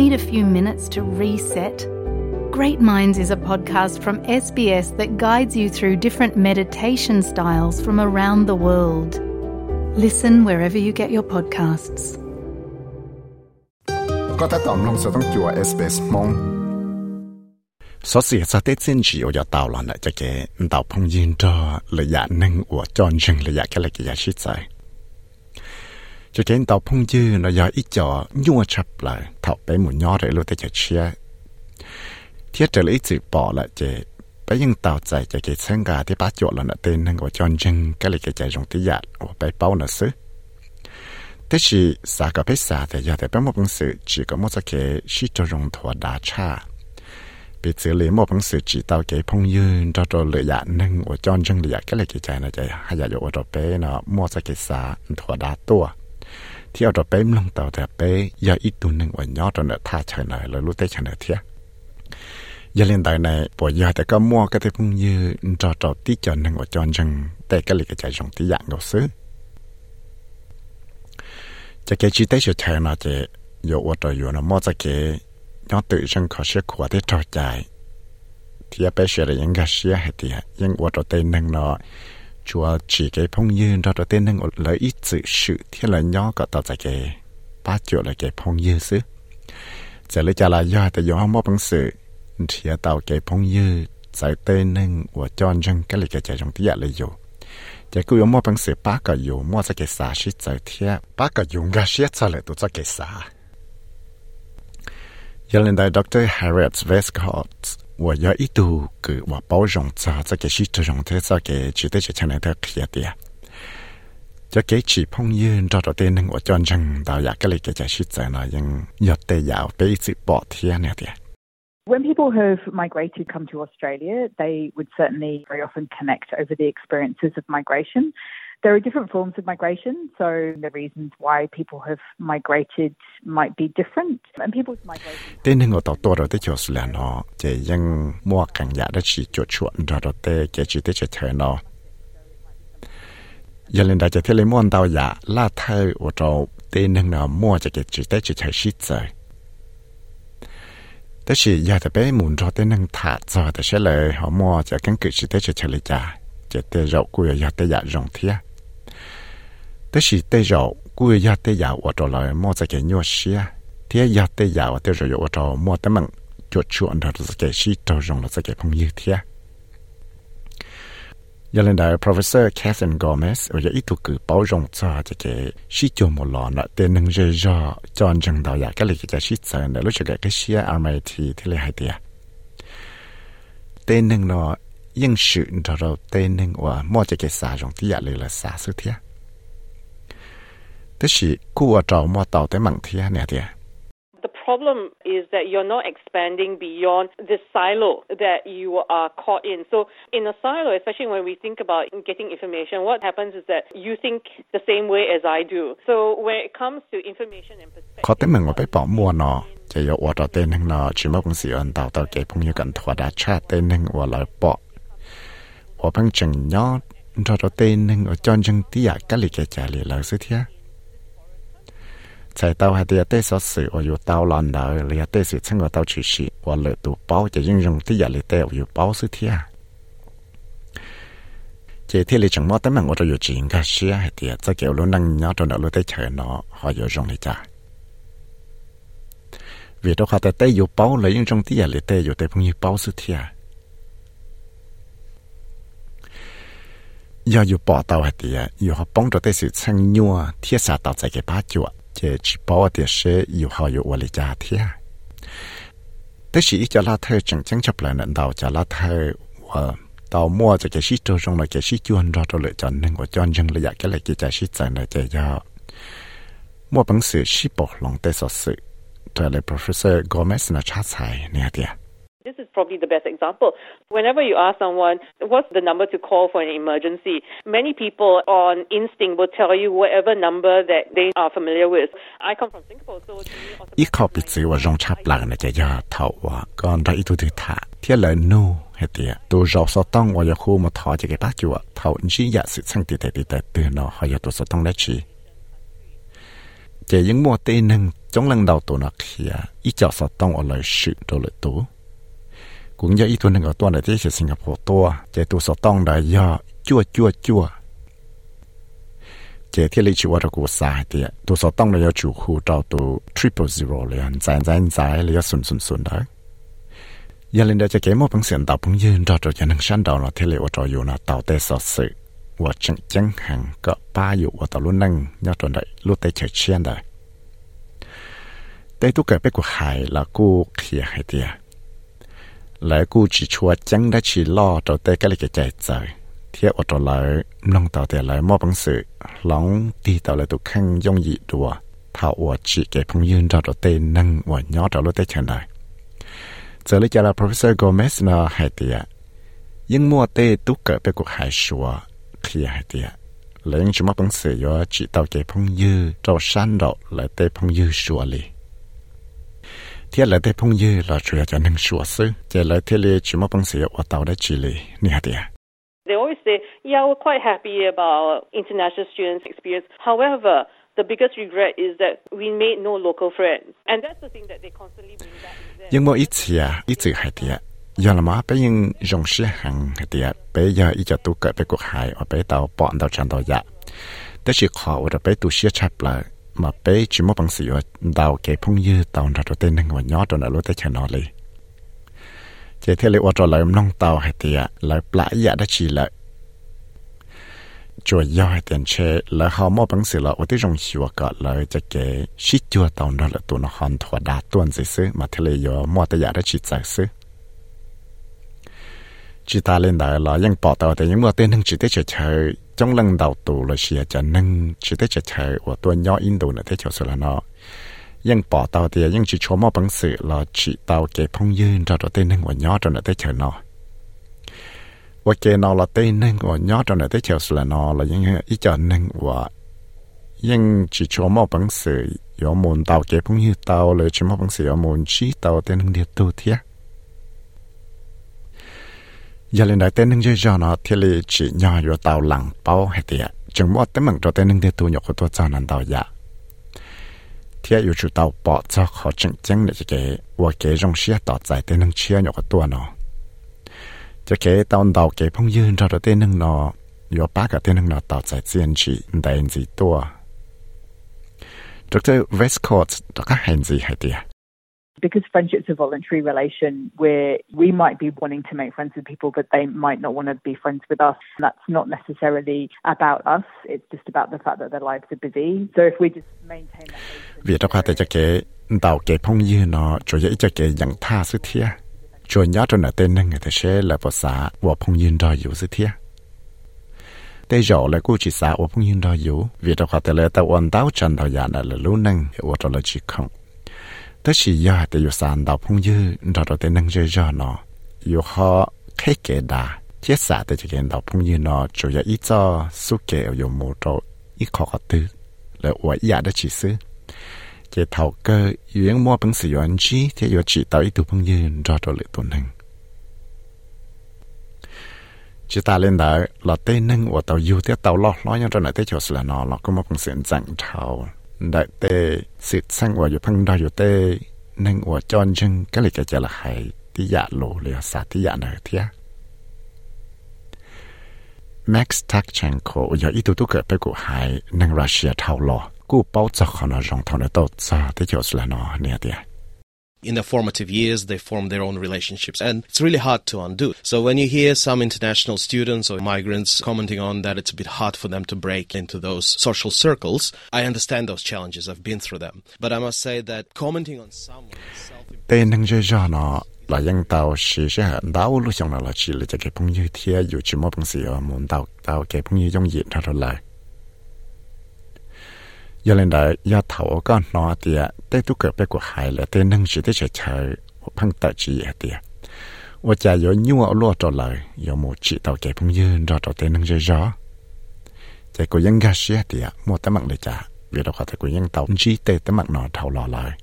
Need a few minutes to reset? Great Minds is a podcast from SBS that guides you through different meditation styles from around the world. Listen wherever you get your podcasts. ก็ถ้าตอมลงจะต้องจัว SBS มองสอสีสเตเซนจีอยาตาวลอนจะแกนตาวพงยินดอระยะหนึ่งอวจอนชึงระยะแค่ละกิยาชิดใจ cho nên tàu phong chư nó giờ ít cho nhua chập lại thọc bé mù nhỏ rồi luôn tới chạy chia. Thiết trở lấy chữ bỏ lại chế. bé nhưng tàu chạy chạy cái sáng gà thì bắt chỗ là nó tên năng của chọn chân cái là cái chạy dùng tí giạt dạ của bé bao nó xứ. Thế chỉ xả cả bé xả thì giờ thì bé một bằng sự chỉ có một kế chỉ cho dùng thua đá cha. Bị xử lý một bằng sự chỉ tàu kế phong dư, cho cho lựa dạ nâng của chọn chân lựa dạ, cái là cái chạy nó chạy hay là dụ dạ cho bé nó mua cái xả thua đá tua. ที่เอาดอกเป้มลงต่อแต่เป้ยาอีตุนหนึ่งวันยอดจนเดท่าเฉยเลยแล้วรู้ได้เฉยเทียยาเล่นตายในปวดยาแต่ก็มั่วก็ได้พุ่งยืนจอจอที่จอหนึ่งว่าจอนจังแต่ก็หลีกใจสองที่อย่างก็ซื้อจะเกจิได้เฉยเฉยนะเจยอวดต่อยู่นะมั่วจะเกย้อนตื่นจังขอเชื่อขวดได้จอใจที่ไปเชื่อยังก็เชื่อให้เตียยังอวดต่อเต็นหนึ่งเนาะ chúa chỉ cái phong như đó đó tên năng lợi ít sự sự thì là nhỏ cả tạo ra cái ba triệu là cái phong như xứ giờ lấy trả lại do tại do không bằng sự, thì tạo cái phong như tại tên năng của cho dân cái lịch cái chạy trong tiệt là dù chỉ cứ có bằng sự ba cái dù mua cái xã sĩ tại thiệt ba cái dùng cái sĩ cho lại tụi cái xã giờ lên đây Dr. Harriet Westcott 我要一度给我包容着这个是这种的这个绝对是强烈的企业的。จะเกจิพงยืนจอดเต้นหนึ่งว่าจอนจังดาวอยากก็เลยเกจะชิดใจนะยังหยดเตยาวไปสิบอเทียเนี่ยเดีย When people have migrated come to Australia, they would certainly very often connect over the experiences of migration. There are different forms of migration, so the reasons why people have migrated might be different. And people's migration. เต้นหนึ่งว่าต่อตัวเราได้จอสแล้วเนาะจะยังมั่วกันอยากได้ชีจดชวนเราเราเตะเกจิได้จะเธอเนาะอย่าเล่นได้จะเทเลมอนดาวอยาล่าเธ แต่สิเตยาวกูอยากเตยาวว่าจะลอยมอจะเกี่ยวเสียเทียอยากเตยาวเตยาวว่าจะมอแต่มันจดชวนเราจะเกี่ยวชีตรงเราจะเกี่ยวพงยืดเทียยันเลยได้ professor Catherine Gomez ว่าอีตุกือเป้าจงจ้าจะเกี่ยวชีจมหลอนละแต่หนึ่งเจยอจอนจังดาวอยากก็เลยจะชีเซนเดี๋ยวรู้จักก็เชีย RMIT ที่เลยให้เตียแต่หนึ่งเนาะยังสื่อเราแต่หนึ่งว่ามัวจะเกี่ยวสาจงที่อยากเลยละสาสุเทีย 但是กู找莫到的问题啊，那点。 The problem is that you're not expanding beyond the silo that you are caught in. So, in a silo, especially when we think about getting information, what happens is that you think the same way as I do. So, when it comes to information and perspective, เขาแต่มึงว่าไปบอกมัวเนาะจะ有我到对能了，只么公司人到到给朋友跟拖大车对能我来报，我帮正要找到对能我专正底下隔离个家里老师听。 在到还得对说是我有到烂了，你对是趁我到去时，我了都包就应用底下里对我有包是天。这天里整么等门我都有指引个是还得，这个路能鸟着那路得车呢，还有用的家。vì đó họ tại tay yêu bao lấy những trong tia lấy tay yêu tay phong yêu bao sự thia giờ yêu bỏ tàu hạt tia yêu họ bóng cho tay sự sang nhua thiết sa tàu tại cái bát chuột chế chỉ bảo tiền sẽ yêu họ yêu vợ gia thế tức là cho là thay chẳng chẳng chấp lại nền đầu cho là thay và tàu mua cho cái sĩ cho trong là cái sĩ chuyên ra cho lựa chọn nên của chọn dân là cái là cái cái sĩ chọn là cái do mua bằng sự sĩ bỏ lòng tê sở sự trở lại professor Gomez là cha sai nè tiệt This is probably the best example. Whenever you ask someone, what's the number to call for an emergency? Many people on instinct will tell you whatever number that they are familiar with. I come from Singapore, so... I so so so. cũng như ít tuần nữa tuần này chỉ Singapore tua chỉ tu sọ tông đại do chua chua chua chỉ thiết lý chịu ở của sai thì tu sọ tông đại do chủ khu trao tu triple zero liền dài dài dài, liền sùn sùn sùn đấy giờ lên đây chỉ kém một phần sườn tàu bằng yên trao trao cho năng sản đầu là thiết lý ở trao yêu là tàu tê sọ sự và chẳng chẳng hàng cỡ ba yêu ở tàu luôn năng nhau tròn đại luôn tê chơi chen đấy tê tu kể bé của hải là cô khía hải tiệt แลยวกูจิชัวจังได้ชีล่อตัวเต้ก็เลยแก่ใจใจเทียบอดตัวแล้วน้องต่อแต่แล้วมอบังสือหลงตีตัวเลยตุกข้งย่องยีดัวถ้าอวดจีเก็บพงยืนตัวเต้นั่งวันยอดตัวรถเต้เช่ญได้เจอเลยจล้ว professor Gomez นะหายเตียยังมัวเต้ตุกเกิดไปกูหายชัวเคลียหายเตียเลยยังชิมาบังสือยอจีเตัวเก็บพงยืนตัวสั้นดอเลยเต้พงยืนชัวเลย thiết là thế phong dư là chủ cho nên sửa sư chỉ là thế lệ chỉ một bằng sự ở tàu đã chỉ lệ nè hả They always say, yeah, we're quite happy about international students' experience. However, the biggest regret is that we made no local friends. And that's the thing that they constantly bring back. Nhưng mà ít à, ít chữ hay tiệt. giờ là mà bây giờ dùng sĩ hàng hay tiệt, bây giờ ít cho tu cỡ bây cuộc hại ở bây tàu bọn tàu chân tàu dạ. Thế chỉ khó ở bây tu sĩ chập lại mà bé chỉ một bằng sự đào cái phong như tàu ra cho tên và nhỏ cho nó lối tới chân nó đi chỉ thế là cho lại nông tàu hay thì lại lại giả đã chỉ lại chùa do hay tiền chế là họ mua bằng sự là ở tới trong hiệu cả lại cho cái shit chùa tàu đó là tụi nó hoàn thỏa đa tuần gì xứ, mà thế lấy do mua tới giả đã chỉ giải xứ. Chỉ ta lên đời là những bỏ tàu thì những mua tên hưng chỉ tới chơi trong lần đầu tù, là xìa cho nâng, chỉ tới chơi chơi của tôi nhỏ in đồ nữa thế cho sự là nó. Nhưng bỏ tàu thì nhưng chỉ cho mà bằng sự là chỉ tàu cái phong dương cho tên nâng của nhỏ cho nữa thế chơi nó. Và cái nó là tên nâng của nhỏ cho nữa thế cho sự là nó, là những ý cho nâng của. Nhưng chỉ cho mà bằng sự có muốn tàu cái phong dương tàu là chỉ mà bằng sự có muốn chỉ tàu tên nâng địa tu thiệt giờ lên đại tên nâng chơi cho nó thì lì chỉ nhỏ vô tàu lặng bao hay tiệt. Chừng mua tên mừng cho tên nâng địa tu nhọc của tôi cho nên tàu dạ. Thì yêu chủ tàu bỏ cho họ chừng chừng để cái và cái rong xe tỏ giải tên nâng chia nhọc của tôi nó. Cho cái tàu tàu cái phong dương cho tên nâng nó vô ba cái tên nâng nó tỏ giải diện chỉ đại gì tôi Dr. Westcott, đó có hành gì hay tiệt? Because friendship's a voluntary relation where we might be wanting to make friends with people, but they might not want to be friends with us. And That's not necessarily about us. It's just about the fact that their lives are busy. So if we just maintain that. Vì đó khoa chắc kế, đào kế phong như nó cho dễ chắc kế dẫn tha sức thiệt. Cho nhá cho nó tên nâng người ta sẽ là bộ xã của phong như đòi yếu sức thiệt. Thế rõ là cô chỉ xã của phong như đòi yếu. Vì đó khoa lệ tạo ổn tàu chân tàu giả là lưu nâng của đó là chỉ không. 但是呀，得有三道朋友，找到的能热热呢，有好开给的，接下的这个道朋友呢，主要一早苏给有木头一考个的，来我呀的其实。这头个原摸本是原机，这有知道一度朋友找到了多能。chỉ ta lên đó là tên nâng của tàu yêu tiếp tàu lo lo nhau cho này tới chỗ là nó là có một con sự chẳng thầu ได้เตสิทธิ์สร้างว่าอยู่พังได้อยู่เตนึ่งอวจอนจึงก็เลยจะจะละหายที่ยาโลเลียสาที่ยาเนืเทียแม็กซ์ทักเชนโคอย่าอีตุตุเกิดไปกูหายนึ่งรัสเซียเท่าหลอกูเป้าจะขอนรองเท่าในโตัวซาที่เกี่ยวสละนอเนี่ยเดีย in their formative years, they form their own relationships, and it's really hard to undo. So when you hear some international students or migrants commenting on that, it's a bit hard for them to break into those social circles. I understand those challenges; I've been through them. But I must say that commenting on someone. Tên đang chơi trò là dân tàu sĩ sẽ hẹn đáo lúc xong là chỉ là cái phong như thế dù chỉ một bằng sĩ ở muốn tàu tàu cái phong như trong diện lại. Giờ lên đời, ya thầu có nó thì tế tu cỡ bé của hải là tế nâng chỉ tế chạy chạy phăng tại chỉ thì và cha có nhua ở trở lại có một chỉ tàu chạy phong dư, rồi tàu tế nâng dây gió chạy của dân ga xe thì à, mua tấm mặt để trả vì đó có thể của dân tàu chỉ tế tấm mặt nó thầu lò lại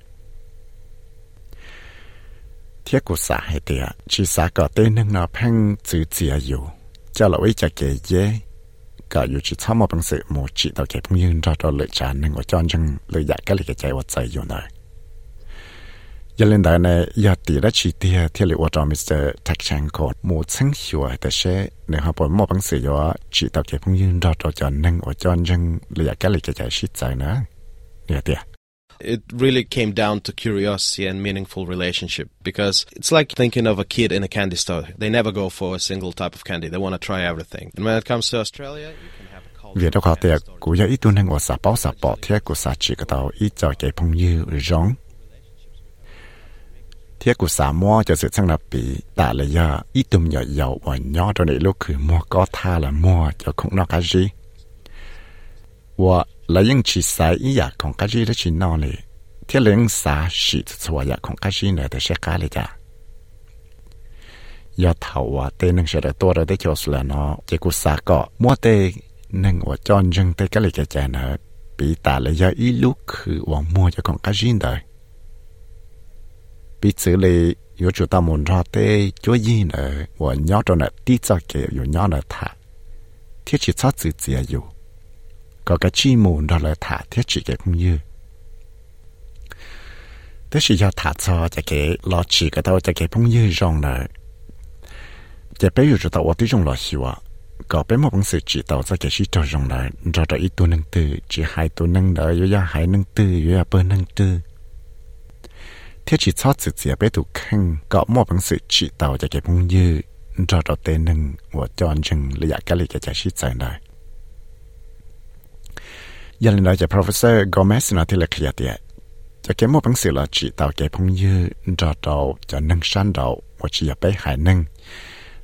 thiết của xã hay thì à, chỉ xã có tế nâng nó phăng chữ chia dù. Cho là ý kể dễ ก็อยู่ที่ช้ามาบังสือหมู่จีต่อเก็บยืนรอตัวเลยจานหนึ่งว่าจอนจังเลยอยากก็เลยใจว่าใจอยู่หน่อยยันเล่นได้ในยาตีและชีเตียที่เรียกว่าจอมิสเตอร์แท็กชังโคดหมู่ซึ่งหัวแต่เช่ในฮะปนมาบังสือว่าจีต่อเก็บยืนรอตัวจานหนึ่งว่าจอนจังเลยอยากก็เลยใจชิดใจนะเนี่ยเตีย it really came down to curiosity and meaningful relationship because it's like thinking of a kid in a candy store. They never go for a single type of candy. They want to try everything. And when it comes to Australia, you can have a culture. Việc đó khó tiệc, cú ya ít tuần hành của xã bảo xã bỏ thiết của xã chỉ cái tàu ít cho cái phong như rong. Thiết của xã mua cho sự sang lập bị đã là ya ít tùm nhỏ giàu và nhỏ cho này lúc khử mua có tha là mua cho không nó cái gì. Và là những chỉ sai ý ya không cái gì đó chỉ nó này thế lên xã sĩ cho ya không cái gì nữa để sẽ cái này ra ya thầu à tên năng sẽ đượcตัวđể cho là nó chỉ có xã có mua tê năng và chọn dân tê cái này cái chả nữa bị ta là ya ý lúc khử và mua cho không cái gì nữa bị xử lý yếu chủ ta muốn ra tê cho gì nữa và nhớ cho nó tí cho kể yếu nhớ nó thả thiết chỉ cho tự己yếu Có cái chi mù đó là thả thiết chỉ cái cũng như. Thế chỉ cho thả cho cái cái lo chỉ cái đâu cái cái cũng như rong là chỉ bây giờ chúng ta ở trong lo hiểu à. Có bé một sự chỉ tạo cho cái chỉ cho rong là cho cho ít tu nâng tư, chỉ hai tu nâng đó yếu ya hai nâng tư yếu ya bơ nâng tư. Thế chỉ cho sự chỉ tự 己 bé tu khăn, có một sự chỉ tạo cho cái cũng như. Cho cho tên nâng và chọn chừng là dạ cái lý cái chỉ tại này ยันเราจะ professor Gomez นะที่เราเคลียดเนี่ยจะเก็บมอบังสือละจีตาวเก็บพงยืดจอดเาจะนั่งชันเราวชิยาไปหายนึ่ง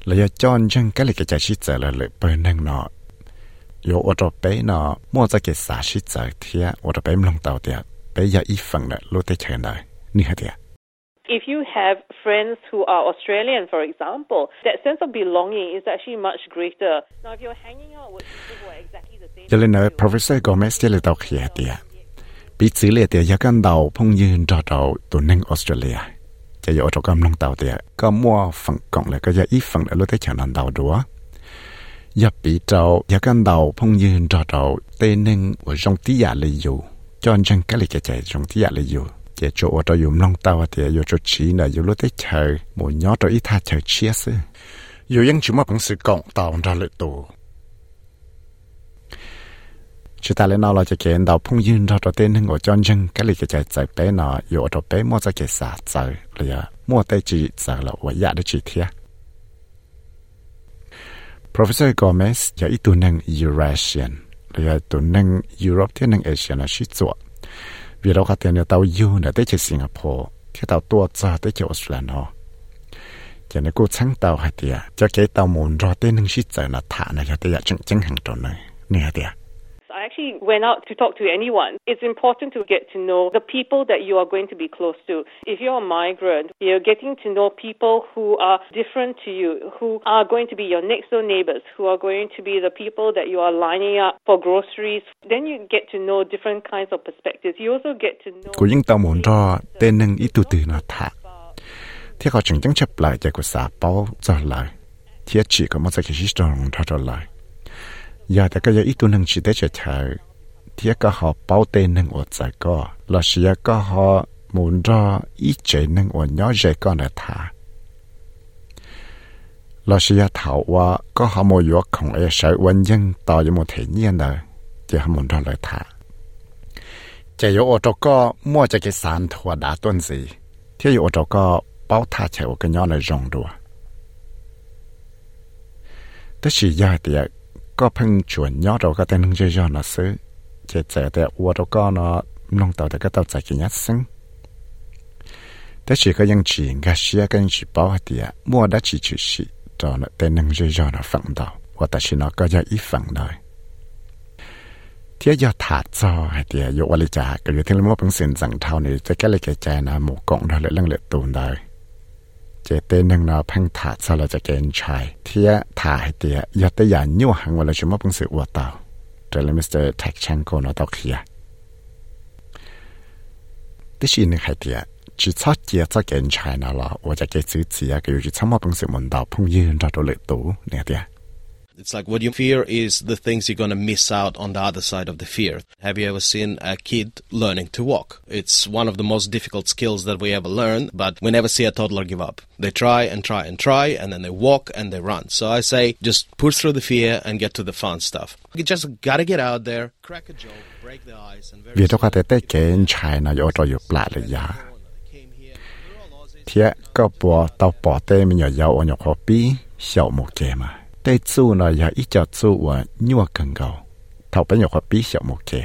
เราจะจอนจังก็เลยกจะชิดเจอเลยเปิดนึ่งเนาะโยอุดไปเนาะมัวจะเก็ษาชิดเจอเทียอดไปมลงตาวเดียไปอย่าอีฝั่งเนาะรู้ได้เชิญได้นี่ฮะเดีย if you have friends who are Australian, for example, that sense of belonging is actually much greater. Now, if you're hanging out with people who are exactly giờ lên nói Professor Gomez giờ lên tàu khía tiệt bị xử lý đầu phong dư trò trò tụ nâng Australia. Giờ giờ trò cam long tàu tiệt có mua phần cộng lại cái giờ phần lại lúc tới chẳng làm tàu đúa giờ giờ căn đầu phong dư trò trò tê nâng ở trong tí dạ giả cho chân cái lì chạy chạy trong tí giả lì dù. Chỗ ở trò dùng long tàu tiệt giờ chỗ chỉ là giờ lúc tới chờ một nhỏ trò ít tha chờ chia sư giờ chỉ mà bằng sự cộng tàu ra lợi tù chỉ ta lên nào là chỉ kiện đầu phong yên ra cho tên hưng của chân chân cái lịch cái chạy chạy bé nó yếu ở bé, mua ra cái xả chạy là mua tay chỉ chạy là và giá dạ để chỉ thiệt Professor Gomez là ít tuần năng Eurasian. Là tuần năng Europe thì năng Asian là shit 做 vì đâu có tiền là tàu yêu nữa tới chỉ Singapore. Thì tàu tua ra, tới chỉ Australia nó cho nên cô sáng tàu hay tiệt cho cái tàu muốn ra tới nâng suy giờ là thả này, cho tới chân chân hàng tròn này. Nè tiệt actually went out to talk to anyone. It's important to get to know the people that you are going to be close to. If you're a migrant, you're getting to know people who are different to you, who are going to be your next door neighbors, who are going to be the people that you are lining up for groceries. Then you get to know different kinds of perspectives. You also get to know. cô những tàu muốn ra tên nâng ít tu từ nó thả thì họ chẳng chẳng chấp lại cho cô xã báo cho lại thì chỉ có một cái gì đó ra cho lại Dạ, giờ ta cái ít tu năng chỉ để chờ chờ cái họ bảo tê năng ở tại có. Là sự cái họ muốn ra ít chế năng ở nhỏ dễ con là thả là sự thảo qua, có họ mua yếu không ai sợ vấn dân tạo cho một thể nhiên đời thì họ muốn ra lời thả chỉ yếu ở chỗ có, mua cho cái sản thua đã tuân gì. Thì ở chỗ có bảo thả chạy cái nhỏ này rong đùa tất sự giờ thì có phân chuẩn nhỏ rồi cái tên nông chơi cho nó xứ chỉ chỉ thì ở chỗ có nó nông tàu thì cái tàu chạy cái nhát sinh thế chỉ có những chỉ cái xia cái chỉ báo thì mua đã chỉ chỉ chỉ cho nó tên nông chơi cho nó phẳng đầu và ta chỉ nó có cho ít phẳng đời thì giờ thả cho hay thì giờวันนี้จะก็อยู่ที่เราเป็นสิ่งสังเท่านี้จะแก้เลยแก่ใจนะหมู่กงเราเลยเรื่องเลือดตูนได้ เจเตนังนอพังถาซสลาจะเกนชายเทียถาให้เตียยัตยานยู่หังวันละชมพังสืออวเตาวเจเลมิสเตอร์แท็กชังโกนอตอกเฮียดิฉันนห้เตียจิตซดเจียจะเกนชายนั่นละว่าจะเกซื้อเสียก็อยู่จิตซามาพังสือมันดาวพุงยืนรอดูเลยตูเนี่ยเตีย It's like what you fear is the things you're going to miss out on the other side of the fear. Have you ever seen a kid learning to walk? It's one of the most difficult skills that we ever learn, but we never see a toddler give up. They try and try and try, and then they walk and they run. So I say just push through the fear and get to the fun stuff. You just gotta get out there, crack a joke, break the ice, and very vì đó có thể tới cái China yo cho yo plạ là ya thế có bỏ tàu bỏ tê mình nhỏ giàu ở nhỏ khó bí xạo một chè mà tê su nó giờ ít chợ su và nhua cần cầu thầu bé nhỏ bí sợ một kề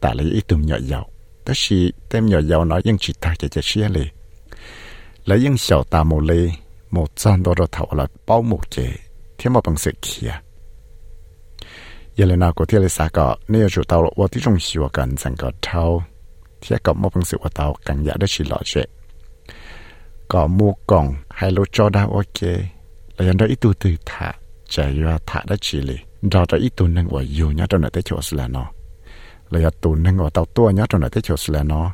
ta lấy ít tùm nhỏ giàu tất sĩ tem nhỏ giàu nó nhưng chỉ ta chỉ chỉ xe lì lấy nhưng sợ ta một lì một trăm đô rồi thầu là bao một kề thêm một bằng sự kia giờ lên nào có thể lấy sao cả nếu chủ tàu và tí trong xíu cần rằng có thầu thì có một bằng sự và tàu cần giả đó chỉ lọ chuyện có mua còn hay lô cho đau ok lấy dân đó ít tu từ thả chạy ra thả đó chỉ lì đó đó ít tuần nâng ở yêu nhá trong này tới chỗ là nó là tuần nâng ở tàu tua nhá trong này tới chỗ là nó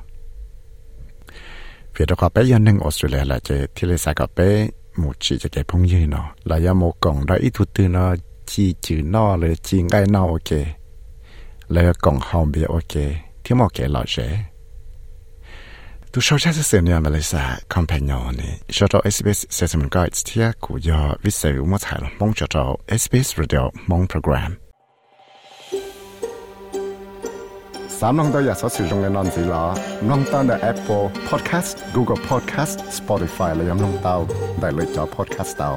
vì đó có bé dân nâng Australia là chế thì là sao có bé một chỉ cho cái phong như nó là do một cổng đó ít tu tư nó chỉ chữ nó là chỉ ngay nó ok. Là cổng hòm bị ok. Thì một cái lọ dễ tu shao cha se ne ma le sa companion ni shao to SBS assessment guides tia ku yo vi se u mo cha lo mong cha to SBS radio mong program สามน้องตัวอยากสอสื่อตรงในนอนสีล้อน้องตั้งแต่ Apple Podcast Google Podcast Spotify และยังน้องเตาได้เลยจอ Podcast เตา